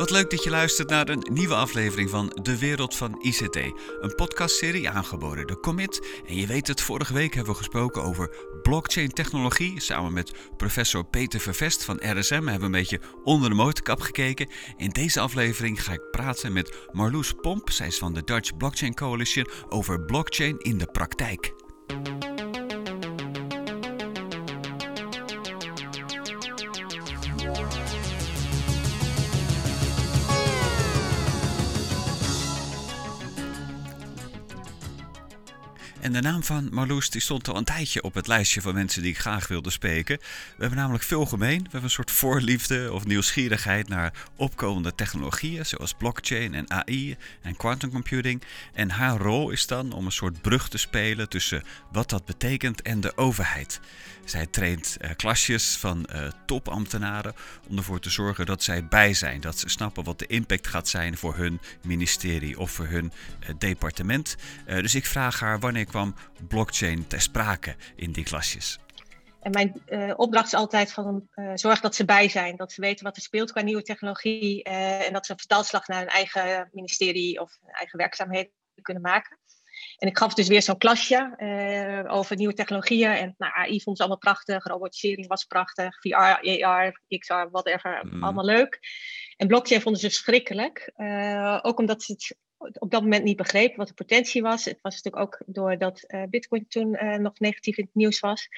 Wat leuk dat je luistert naar een nieuwe aflevering van De Wereld van ICT. Een podcastserie aangeboden door Commit. En je weet het, vorige week hebben we gesproken over blockchain technologie. Samen met professor Peter Vervest van RSM hebben we een beetje onder de motorkap gekeken. In deze aflevering ga ik praten met Marloes Pomp. Zij is van de Dutch Blockchain Coalition over blockchain in de praktijk. En de naam van Marloes die stond al een tijdje op het lijstje van mensen die ik graag wilde spreken. We hebben namelijk veel gemeen. We hebben een soort voorliefde of nieuwsgierigheid naar opkomende technologieën, zoals blockchain en AI en quantum computing. En haar rol is dan om een soort brug te spelen tussen wat dat betekent en de overheid. Zij traint uh, klasjes van uh, topambtenaren om ervoor te zorgen dat zij bij zijn. Dat ze snappen wat de impact gaat zijn voor hun ministerie of voor hun uh, departement. dus ik vraag haar wanneer kwam blockchain ter sprake in die klasjes. En mijn opdracht is altijd van zorg dat ze bij zijn. Dat ze weten wat er speelt qua nieuwe technologie. En dat ze een vertaalslag naar hun eigen ministerie of hun eigen werkzaamheden kunnen maken. En ik gaf dus weer zo'n klasje uh, over nieuwe technologieën. En nou, AI vond ze allemaal prachtig, robotisering was prachtig, VR, AR, XR, whatever, mm. allemaal leuk. En blockchain vonden ze verschrikkelijk. Uh, ook omdat ze het op dat moment niet begrepen wat de potentie was. Het was natuurlijk ook doordat uh, Bitcoin toen nog negatief in het nieuws was.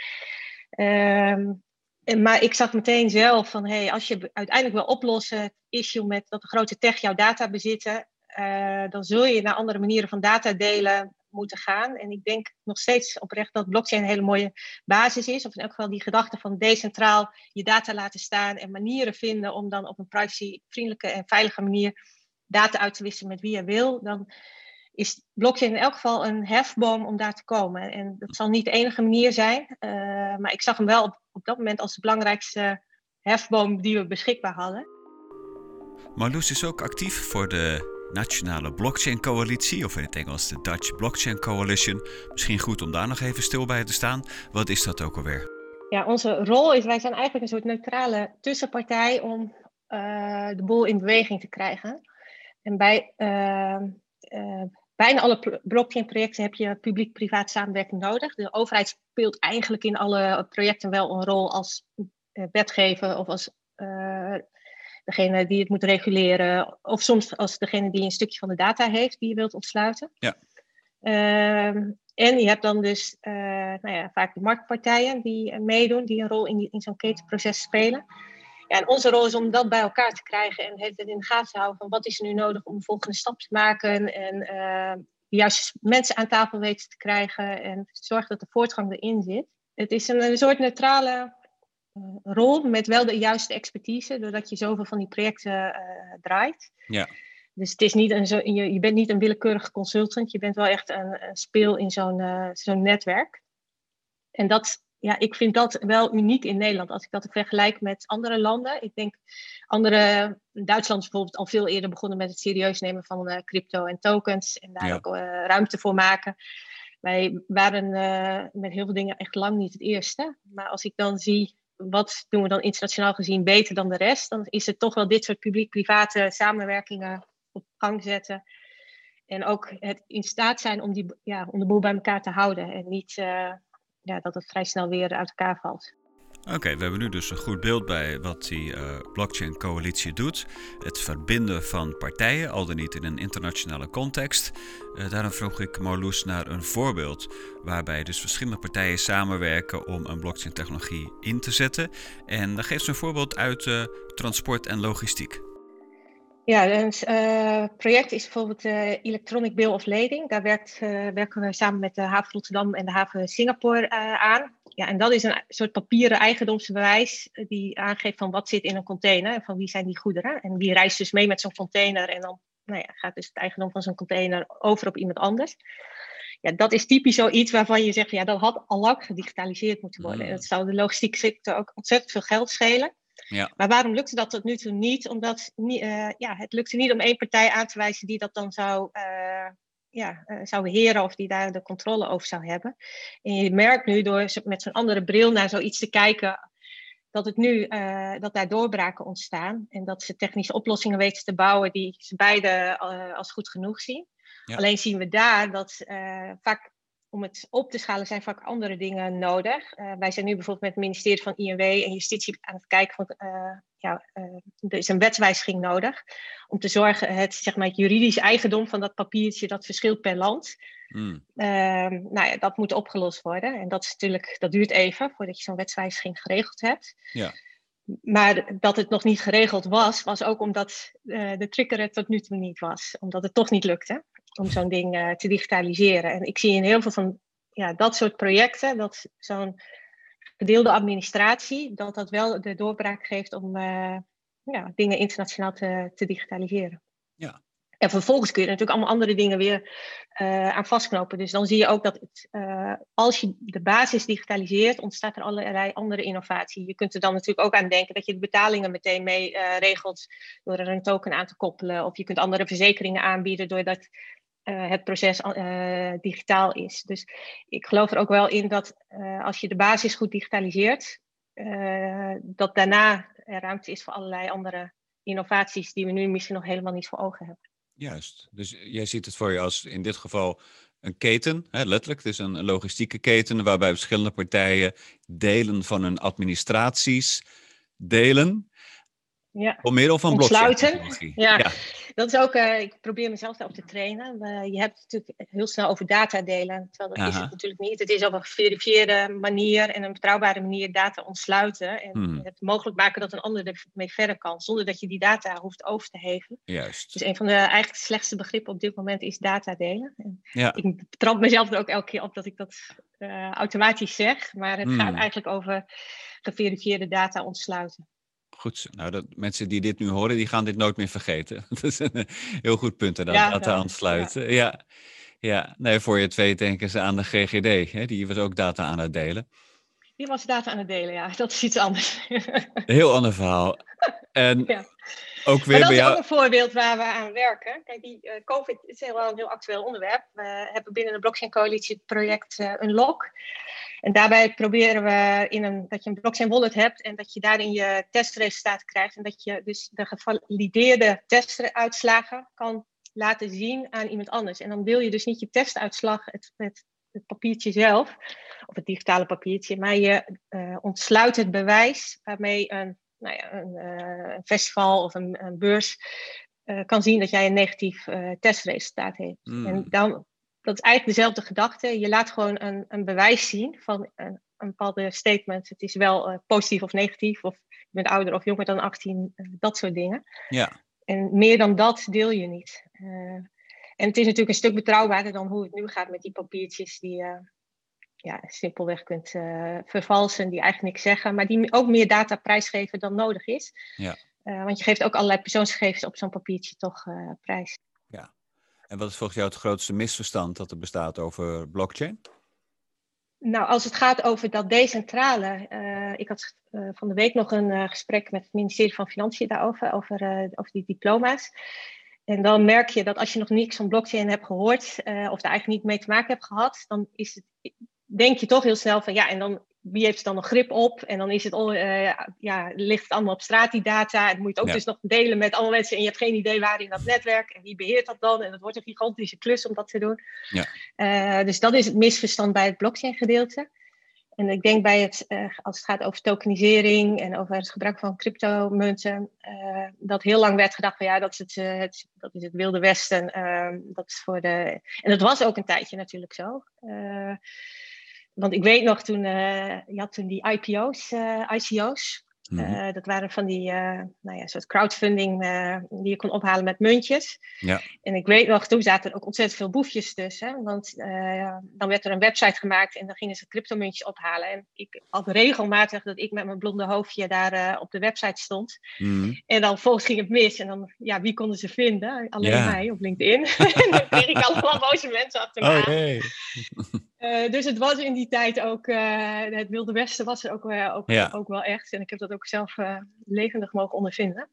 Um, en, maar ik zag meteen zelf van, hey, als je uiteindelijk wil oplossen het issue met dat de grote tech jouw data bezitten, uh, dan zul je naar andere manieren van data delen moeten gaan. En ik denk nog steeds oprecht dat blockchain een hele mooie basis is. Of in elk geval die gedachte van decentraal je data laten staan en manieren vinden om dan op een privacyvriendelijke en veilige manier data uit te wisselen met wie je wil. Dan is blockchain in elk geval een hefboom om daar te komen. En dat zal niet de enige manier zijn. Uh, maar ik zag hem wel op, op dat moment als de belangrijkste hefboom die we beschikbaar hadden. Marloes is ook actief voor de Nationale Blockchain Coalitie, of in het Engels de Dutch Blockchain Coalition. Misschien goed om daar nog even stil bij te staan. Wat is dat ook alweer? Ja, onze rol is, wij zijn eigenlijk een soort neutrale tussenpartij om uh, de boel in beweging te krijgen. En bij uh, uh, bijna alle blockchain-projecten heb je publiek-privaat samenwerking nodig. De overheid speelt eigenlijk in alle projecten wel een rol als wetgever of als degene die het moet reguleren, of soms als degene die een stukje van de data heeft die je wilt ontsluiten. Ja. Uh, en je hebt dan dus uh, nou ja, vaak de marktpartijen die meedoen, die een rol in, die, in zo'n ketenproces spelen. Ja, en onze rol is om dat bij elkaar te krijgen en het in de gaten te houden van wat is er nu nodig om een volgende stap te maken en uh, de juiste mensen aan tafel weten te krijgen en zorg dat de voortgang erin zit. Het is een, een soort neutrale rol met wel de juiste expertise, doordat je zoveel van die projecten uh, draait. Ja. Dus het is niet een zo, je, je bent niet een willekeurige consultant, je bent wel echt een, een speel in zo'n uh, zo'n netwerk. En dat, ja, ik vind dat wel uniek in Nederland. Als ik dat vergelijk met andere landen. Ik denk, andere, Duitsland is bijvoorbeeld al veel eerder begonnen met het serieus nemen van uh, crypto en tokens. En daar ja. ook uh, ruimte voor maken. Wij waren uh, met heel veel dingen echt lang niet het eerste. Maar als ik dan zie wat doen we dan internationaal gezien beter dan de rest? Dan is het toch wel dit soort publiek-private samenwerkingen op gang zetten. En ook het in staat zijn om, die, ja, om de boel bij elkaar te houden. En niet uh, ja, dat het vrij snel weer uit elkaar valt. Oké, we hebben nu dus een goed beeld bij wat die uh, blockchain coalitie doet. Het verbinden van partijen, al dan niet in een internationale context. Uh, daarom vroeg ik Marloes naar een voorbeeld waarbij dus verschillende partijen samenwerken om een blockchain technologie in te zetten. En dan geeft ze een voorbeeld uit uh, transport en logistiek. Ja, een uh, project is bijvoorbeeld uh, Electronic Bill of Lading. Daar werkt, uh, werken we samen met de haven Rotterdam en de haven Singapore aan. Ja, en dat is een soort papieren eigendomsbewijs die aangeeft van wat zit in een container en van wie zijn die goederen. En wie reist dus mee met zo'n container en dan nou ja, gaat dus het eigendom van zo'n container over op iemand anders. Ja, dat is typisch zoiets waarvan je zegt, ja, dat had al lang gedigitaliseerd moeten worden. Mm. En dat zou de logistieke sector ook ontzettend veel geld schelen. Ja. Maar waarom lukte dat tot nu toe niet? Omdat uh, ja, het lukte niet om één partij aan te wijzen die dat dan zou, uh, ja, uh, zou beheren of die daar de controle over zou hebben. En je merkt nu door met zo'n andere bril naar zoiets te kijken, dat, het nu, dat daar doorbraken ontstaan. En dat ze technische oplossingen weten te bouwen die ze beide als goed genoeg zien. Alleen zien we daar dat vaak om het op te schalen zijn vaak andere dingen nodig. Uh, wij zijn nu bijvoorbeeld met het ministerie van INW en Justitie aan het kijken van, uh, ja, uh, er is een wetswijziging nodig om te zorgen het, zeg maar, het juridisch eigendom van dat papiertje dat verschilt per land. Mm. nou ja, dat moet opgelost worden en dat is natuurlijk, dat duurt even voordat je zo'n wetswijziging geregeld hebt. Ja. Maar dat het nog niet geregeld was, was ook omdat de trigger het tot nu toe niet was. Omdat het toch niet lukte om zo'n ding uh, te digitaliseren. En ik zie in heel veel van ja, dat soort projecten, dat zo'n gedeelde administratie, dat dat wel de doorbraak geeft om uh, ja, dingen internationaal te, te digitaliseren. Ja. En vervolgens kun je er natuurlijk allemaal andere dingen weer uh, aan vastknopen. Dus dan zie je ook dat het, als je de basis digitaliseert, ontstaat er allerlei andere innovatie. Je kunt er dan natuurlijk ook aan denken dat je de betalingen meteen mee regelt door er een token aan te koppelen. Of je kunt andere verzekeringen aanbieden doordat uh, het proces uh, digitaal is. Dus ik geloof er ook wel in dat uh, als je de basis goed digitaliseert, dat daarna ruimte is voor allerlei andere innovaties die we nu misschien nog helemaal niet voor ogen hebben. Juist, dus jij ziet het voor je als in dit geval een keten, hè, letterlijk, het is een logistieke keten waarbij verschillende partijen delen van hun administraties delen. Ja. Door middel van blockchain. Ja. ja. dat is ook, uh, ik probeer mezelf daarop te trainen. Uh, je hebt het natuurlijk heel snel over data delen, terwijl dat is het natuurlijk niet. Het is op een geverifieerde manier en een betrouwbare manier data ontsluiten. En hmm. het mogelijk maken dat een ander ermee verder kan, zonder dat je die data hoeft over te heven. Juist. Dus een van de eigenlijk slechtste begrippen op dit moment is data delen. En ja. Ik betrap mezelf er ook elke keer op dat ik dat uh, automatisch zeg, maar het gaat hmm. eigenlijk over geverifieerde data ontsluiten. Goed, nou, dat, mensen die dit nu horen, die gaan dit nooit meer vergeten. dat is een heel goed punt en ja, data aansluiten. Ja. ja. Ja, nee, voor je het weet denken ze aan de GGD. Hè? Die was ook data aan het delen. Die was data aan het delen, ja. Dat is iets anders. heel ander verhaal. En ja. Ook weer maar dat is ook een voorbeeld waar we aan werken. Kijk, die uh, COVID is wel een heel actueel onderwerp. We hebben binnen de Blockchain Coalitie het project uh, Unlock. En daarbij proberen we in een, dat je een blockchain wallet hebt en dat je daarin je testresultaten krijgt. En dat je dus de gevalideerde testuitslagen kan laten zien aan iemand anders. En dan wil je dus niet je testuitslag, het, het, het papiertje zelf, of het digitale papiertje, maar je uh, ontsluit het bewijs waarmee een, nou ja, een, uh, een festival of een, een beurs uh, kan zien dat jij een negatief testresultaat hebt. Mm. En dan dat is eigenlijk dezelfde gedachte. Je laat gewoon een, een bewijs zien van een, een bepaalde statement. Het is wel positief of negatief, of je bent ouder of jonger dan 18, uh, eh, dat soort dingen. Ja. En meer dan dat deel je niet. En het is natuurlijk een stuk betrouwbaarder dan hoe het nu gaat met die papiertjes die ja, simpelweg kunt vervalsen, die eigenlijk niks zeggen, maar die ook meer data prijsgeven dan nodig is. Ja. want je geeft ook allerlei persoonsgegevens op zo'n papiertje toch prijs. En wat is volgens jou het grootste misverstand dat er bestaat over blockchain? Nou, als het gaat over dat decentrale. Uh, ik had uh, van de week nog een uh, gesprek met het ministerie van Financiën daarover, over, over die diploma's. En dan merk je dat als je nog niks van blockchain hebt gehoord, of daar eigenlijk niet mee te maken hebt gehad, dan is het, denk je toch heel snel van ja, en dan wie heeft er dan nog grip op? En dan is het, uh, ja, ligt het allemaal op straat, die data. En dan moet je het ook dus nog delen met alle mensen. En je hebt geen idee waar in dat netwerk. En wie beheert dat dan? En het wordt een gigantische klus om dat te doen. Ja. Uh, dus dat is het misverstand bij het blockchain gedeelte. En ik denk bij het, uh, als het gaat over tokenisering en over het gebruik van cryptomunten, dat heel lang werd gedacht van ja, dat is het, het dat is het Wilde Westen. dat is voor de... En dat was ook een tijdje natuurlijk zo. Want ik weet nog toen, uh, je had toen die IPO's, eh, ICO's. Mhm. Eh, dat waren van die nou ja, soort crowdfunding die je kon ophalen met muntjes. Ja. En ik weet nog, toen zaten er ook ontzettend veel boefjes tussen. Want dan werd er een website gemaakt en dan gingen ze cryptomuntjes ophalen. En ik had regelmatig dat ik met mijn blonde hoofdje daar op de website stond. Mhm. En dan volgens ging het mis. En dan, ja, wie konden ze vinden? Alleen mij op LinkedIn. en dan kreeg ik allemaal boze mensen achter me oh, Hey. Uh, dus het was in die tijd ook, uh, het Wilde Westen was er ook, uh, ook, ja. ook, wel echt. En ik heb dat ook zelf levendig mogen ondervinden.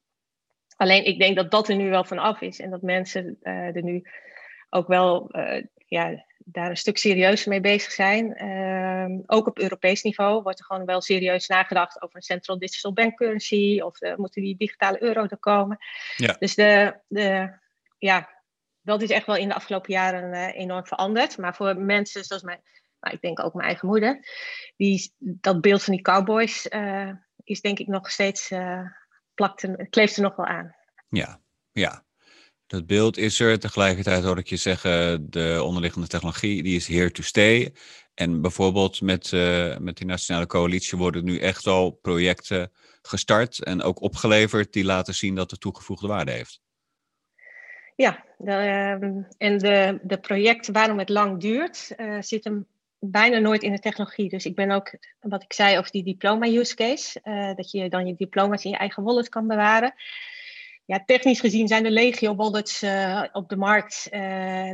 Alleen ik denk dat dat er nu wel van af is. En dat mensen er nu ook wel ja, daar een stuk serieuzer mee bezig zijn. Ehm, ook op Europees niveau wordt er gewoon wel serieus nagedacht over een Central Digital Bank Currency of moeten die digitale euro er komen. Ja. Dus de, de, ja, dat is echt wel in de afgelopen jaren uh, enorm veranderd. Maar voor mensen zoals mij, maar ik denk ook mijn eigen moeder, die, dat beeld van die cowboys uh, is denk ik nog steeds, plakt er, kleeft er nog wel aan. Ja, ja. Dat beeld is er. Tegelijkertijd hoor ik je zeggen, de onderliggende technologie die is here to stay. En bijvoorbeeld met, uh, met die nationale coalitie worden nu echt al projecten gestart en ook opgeleverd die laten zien dat het toegevoegde waarde heeft. Ja, de, ehm, en de, de projecten waarom het lang duurt, uh, zit hem bijna nooit in de technologie. Dus ik ben ook, wat ik zei over die diploma use case, uh, dat je dan je diploma's in je eigen wallet kan bewaren ja, technisch gezien zijn er legio wallets uh, op de markt.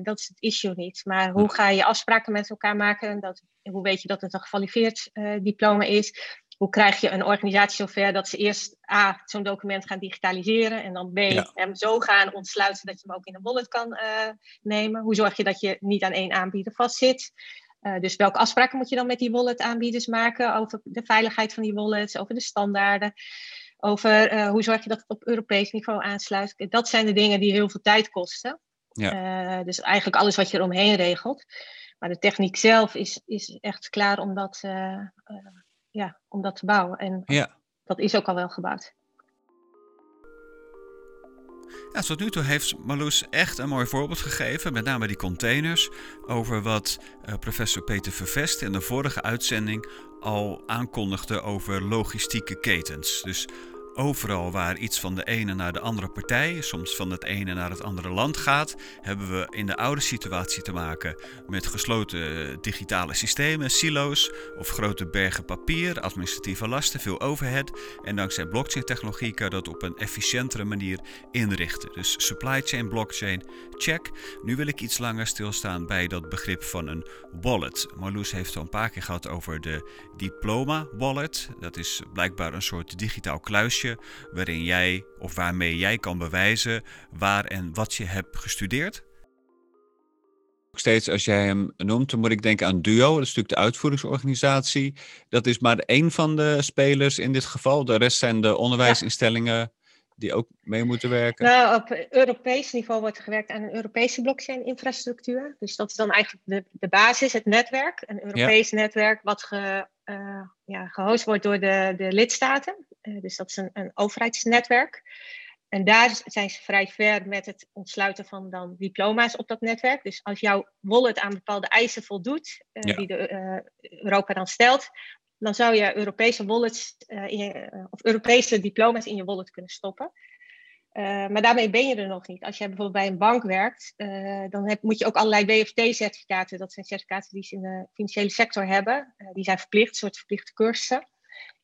Dat is het issue niet. Maar hoe ga je afspraken met elkaar maken? Dat, hoe weet je dat het een gevalideerd uh, diploma is? Hoe krijg je een organisatie zover dat ze eerst A, zo'n document gaan digitaliseren en dan B, hem zo gaan ontsluiten dat je hem ook in een wallet kan nemen? Hoe zorg je dat je niet aan één aanbieder vastzit? dus welke afspraken moet je dan met die wallet aanbieders maken over de veiligheid van die wallets, over de standaarden? over uh, hoe zorg je dat het op Europees niveau aansluit. Dat zijn de dingen die heel veel tijd kosten. Ja. Dus eigenlijk alles wat je eromheen regelt. Maar de techniek zelf is, is echt klaar om dat, ja, om dat te bouwen. En ja. dat is ook al wel gebouwd. Ja, tot nu toe heeft Marloes echt een mooi voorbeeld gegeven, met name die containers, over wat professor Peter Vervest in de vorige uitzending al aankondigde over logistieke ketens. Dus overal waar iets van de ene naar de andere partij, soms van het ene naar het andere land gaat, hebben we in de oude situatie te maken met gesloten digitale systemen, silo's of grote bergen papier, administratieve lasten, veel overhead. En dankzij blockchain-technologie kan dat op een efficiëntere manier inrichten. Dus supply chain, blockchain, check. Nu wil ik iets langer stilstaan bij dat begrip van een wallet. Marloes heeft al een paar keer gehad over de diploma wallet. Dat is blijkbaar een soort digitaal kluisje waarin jij of waarmee jij kan bewijzen waar en wat je hebt gestudeerd? Steeds als jij hem noemt, dan moet ik denken aan Duo, dat is natuurlijk de uitvoeringsorganisatie. Dat is maar één van de spelers in dit geval. De rest zijn de onderwijsinstellingen die ook mee moeten werken. Nou, op Europees niveau wordt er gewerkt aan een Europese blockchain-infrastructuur. Dus dat is dan eigenlijk de, de basis, het netwerk. Een Europees netwerk wat ge, uh, ja, gehost wordt door de, de lidstaten. Uh, dus dat is een, een overheidsnetwerk. En daar zijn ze vrij ver met het ontsluiten van dan diploma's op dat netwerk. Dus als jouw wallet aan bepaalde eisen voldoet, uh, die de, Europa dan stelt, dan zou je Europese wallets in je, of Europese diploma's in je wallet kunnen stoppen. Uh, maar daarmee ben je er nog niet. Als jij bijvoorbeeld bij een bank werkt, dan heb, moet je ook allerlei WFT-certificaten, dat zijn certificaten die ze in de financiële sector hebben, die zijn verplicht, soort verplichte cursussen.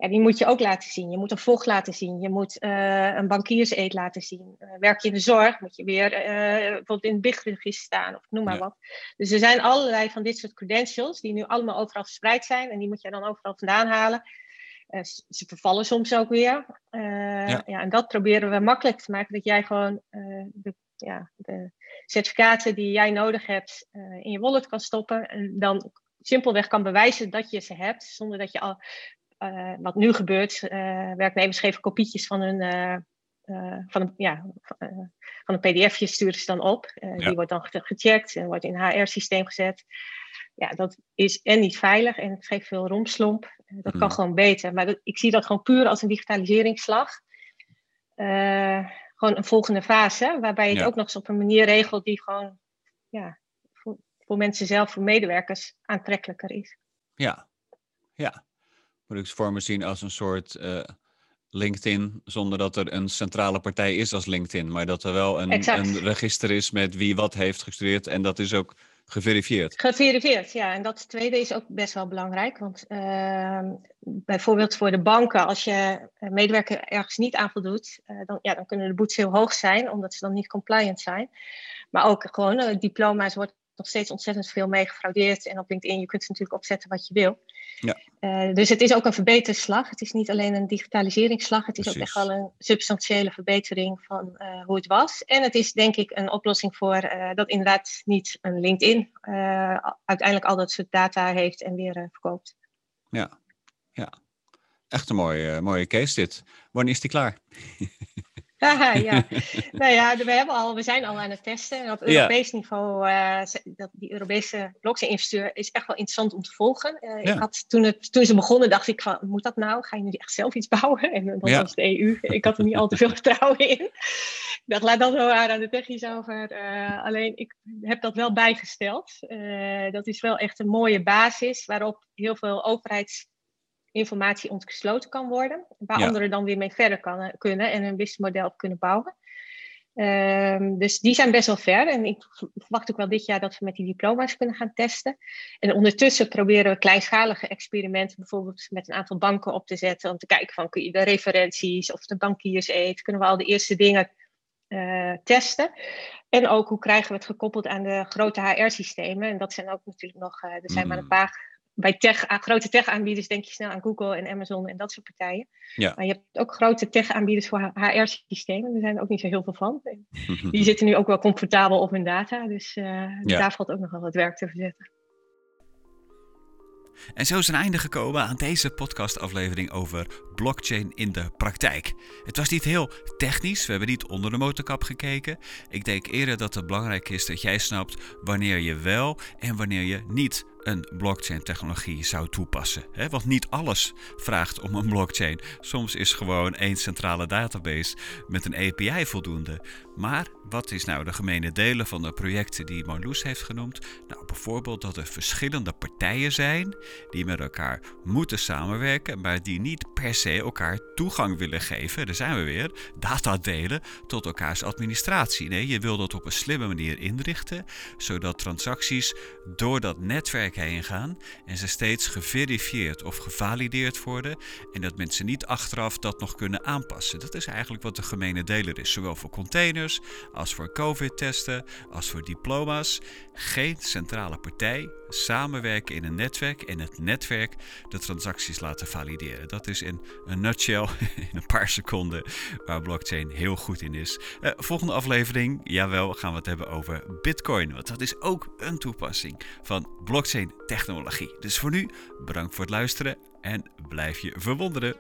Ja, die moet je ook laten zien. Je moet een vocht laten zien. Je moet een bankierseed laten zien. werk je in de zorg, moet je weer bijvoorbeeld in het BIG-register staan of noem maar wat. Dus er zijn allerlei van dit soort credentials die nu allemaal overal verspreid zijn en die moet je dan overal vandaan halen. Ze vervallen soms ook weer. Ja. ja. en dat proberen we makkelijk te maken. Dat jij gewoon de, ja, de certificaten die jij nodig hebt in je wallet kan stoppen. En dan simpelweg kan bewijzen dat je ze hebt. Zonder dat je al, wat nu gebeurt, werknemers geven kopietjes van hun van, een, ja, van een pdfje sturen ze dan op. Ja. Die wordt dan gecheckt en wordt in een HR-systeem gezet ja, dat is en niet veilig en het geeft veel romslomp. Dat kan mm. gewoon beter. Maar dat, ik zie dat gewoon puur als een digitaliseringsslag. Gewoon een volgende fase, waarbij je het ook nog eens op een manier regelt die gewoon ja, voor, voor mensen zelf, voor medewerkers, aantrekkelijker is. Ja, ja. Me zien als een soort uh, LinkedIn, zonder dat er een centrale partij is als LinkedIn, maar dat er wel een, een register is met wie wat heeft gestudeerd en dat is ook Geverifieerd. Geverifieerd, ja. En dat tweede is ook best wel belangrijk. Want uh, bijvoorbeeld voor de banken, als je medewerker ergens niet aan voldoet, uh, dan, ja, dan kunnen de boetes heel hoog zijn, omdat ze dan niet compliant zijn. Maar ook gewoon uh, diploma's wordt nog steeds ontzettend veel mee gefraudeerd. En op LinkedIn, je kunt natuurlijk opzetten wat je wil. Ja. Uh, dus het is ook een verbeterslag. Het is niet alleen een digitaliseringsslag. Het is ook echt wel een substantiële verbetering van uh, hoe het was. En het is denk ik een oplossing voor uh, dat inderdaad niet een LinkedIn uiteindelijk al dat soort data heeft en weer verkoopt. Ja, ja. Echt een mooie, mooie case dit. Wanneer is die klaar? Haha, ja, nou ja, we, hebben al, we zijn al aan het testen. En op Europees ja. niveau, uh, dat, die Europese blockchain-investeur is echt wel interessant om te volgen. Uh, ja. ik had, toen, het, toen ze begonnen, dacht ik van, moet dat nou? Ga je nu echt zelf iets bouwen? En dat was de EU. Ik had er niet al te veel vertrouwen in. Ik dacht, laat dat wel aan de technisch over. Uh, alleen, ik heb dat wel bijgesteld. dat is wel echt een mooie basis waarop heel veel overheids informatie ontgesloten kan worden. Waar ja. anderen dan weer mee verder kan, kunnen en een businessmodel op kunnen bouwen. Um, dus die zijn best wel ver. En ik verwacht ook wel dit jaar dat we met die diploma's kunnen gaan testen. En ondertussen proberen we kleinschalige experimenten, bijvoorbeeld met een aantal banken op te zetten. Om te kijken van kun je de referenties of de bankiers eet. Kunnen we al de eerste dingen uh, testen. En ook hoe krijgen we het gekoppeld aan de grote HR-systemen. En dat zijn ook natuurlijk nog, uh, er zijn mm. maar een paar bij tech, grote tech-aanbieders denk je snel aan Google en Amazon en dat soort partijen. Ja. Maar je hebt ook grote tech-aanbieders voor HR-systemen. Er zijn er ook niet zo heel veel van. Die zitten nu ook wel comfortabel op hun data. Dus uh, ja. daar valt ook nog wel wat werk te verzetten. En zo is een einde gekomen aan deze podcastaflevering over blockchain in de praktijk. Het was niet heel technisch, we hebben niet onder de motorkap gekeken. Ik denk eerder dat het belangrijk is dat jij snapt wanneer je wel en wanneer je niet een blockchain-technologie zou toepassen. Hè? Want niet alles vraagt om een blockchain. Soms is gewoon één centrale database met een API voldoende. Maar wat is nou de gemene delen van de projecten die Marloes heeft genoemd? Nou, bijvoorbeeld dat er verschillende partijen zijn die met elkaar moeten samenwerken, maar die niet per se elkaar toegang willen geven. Daar zijn we weer. Data delen tot elkaars administratie. Nee, je wil dat op een slimme manier inrichten, zodat transacties door dat heen gaan en ze steeds geverifieerd of gevalideerd worden en dat mensen niet achteraf dat nog kunnen aanpassen. Dat is eigenlijk wat de gemene deler is, zowel voor containers als voor COVID-testen, als voor diploma's. Geen centrale partij, samenwerken in een netwerk en het netwerk de transacties laten valideren. Dat is in een nutshell, in een paar seconden, waar blockchain heel goed in is. Uh, volgende aflevering, jawel, gaan we het hebben over Bitcoin, want dat is ook een toepassing van blockchain technologie. Dus voor nu, bedankt voor het luisteren en blijf je verwonderen.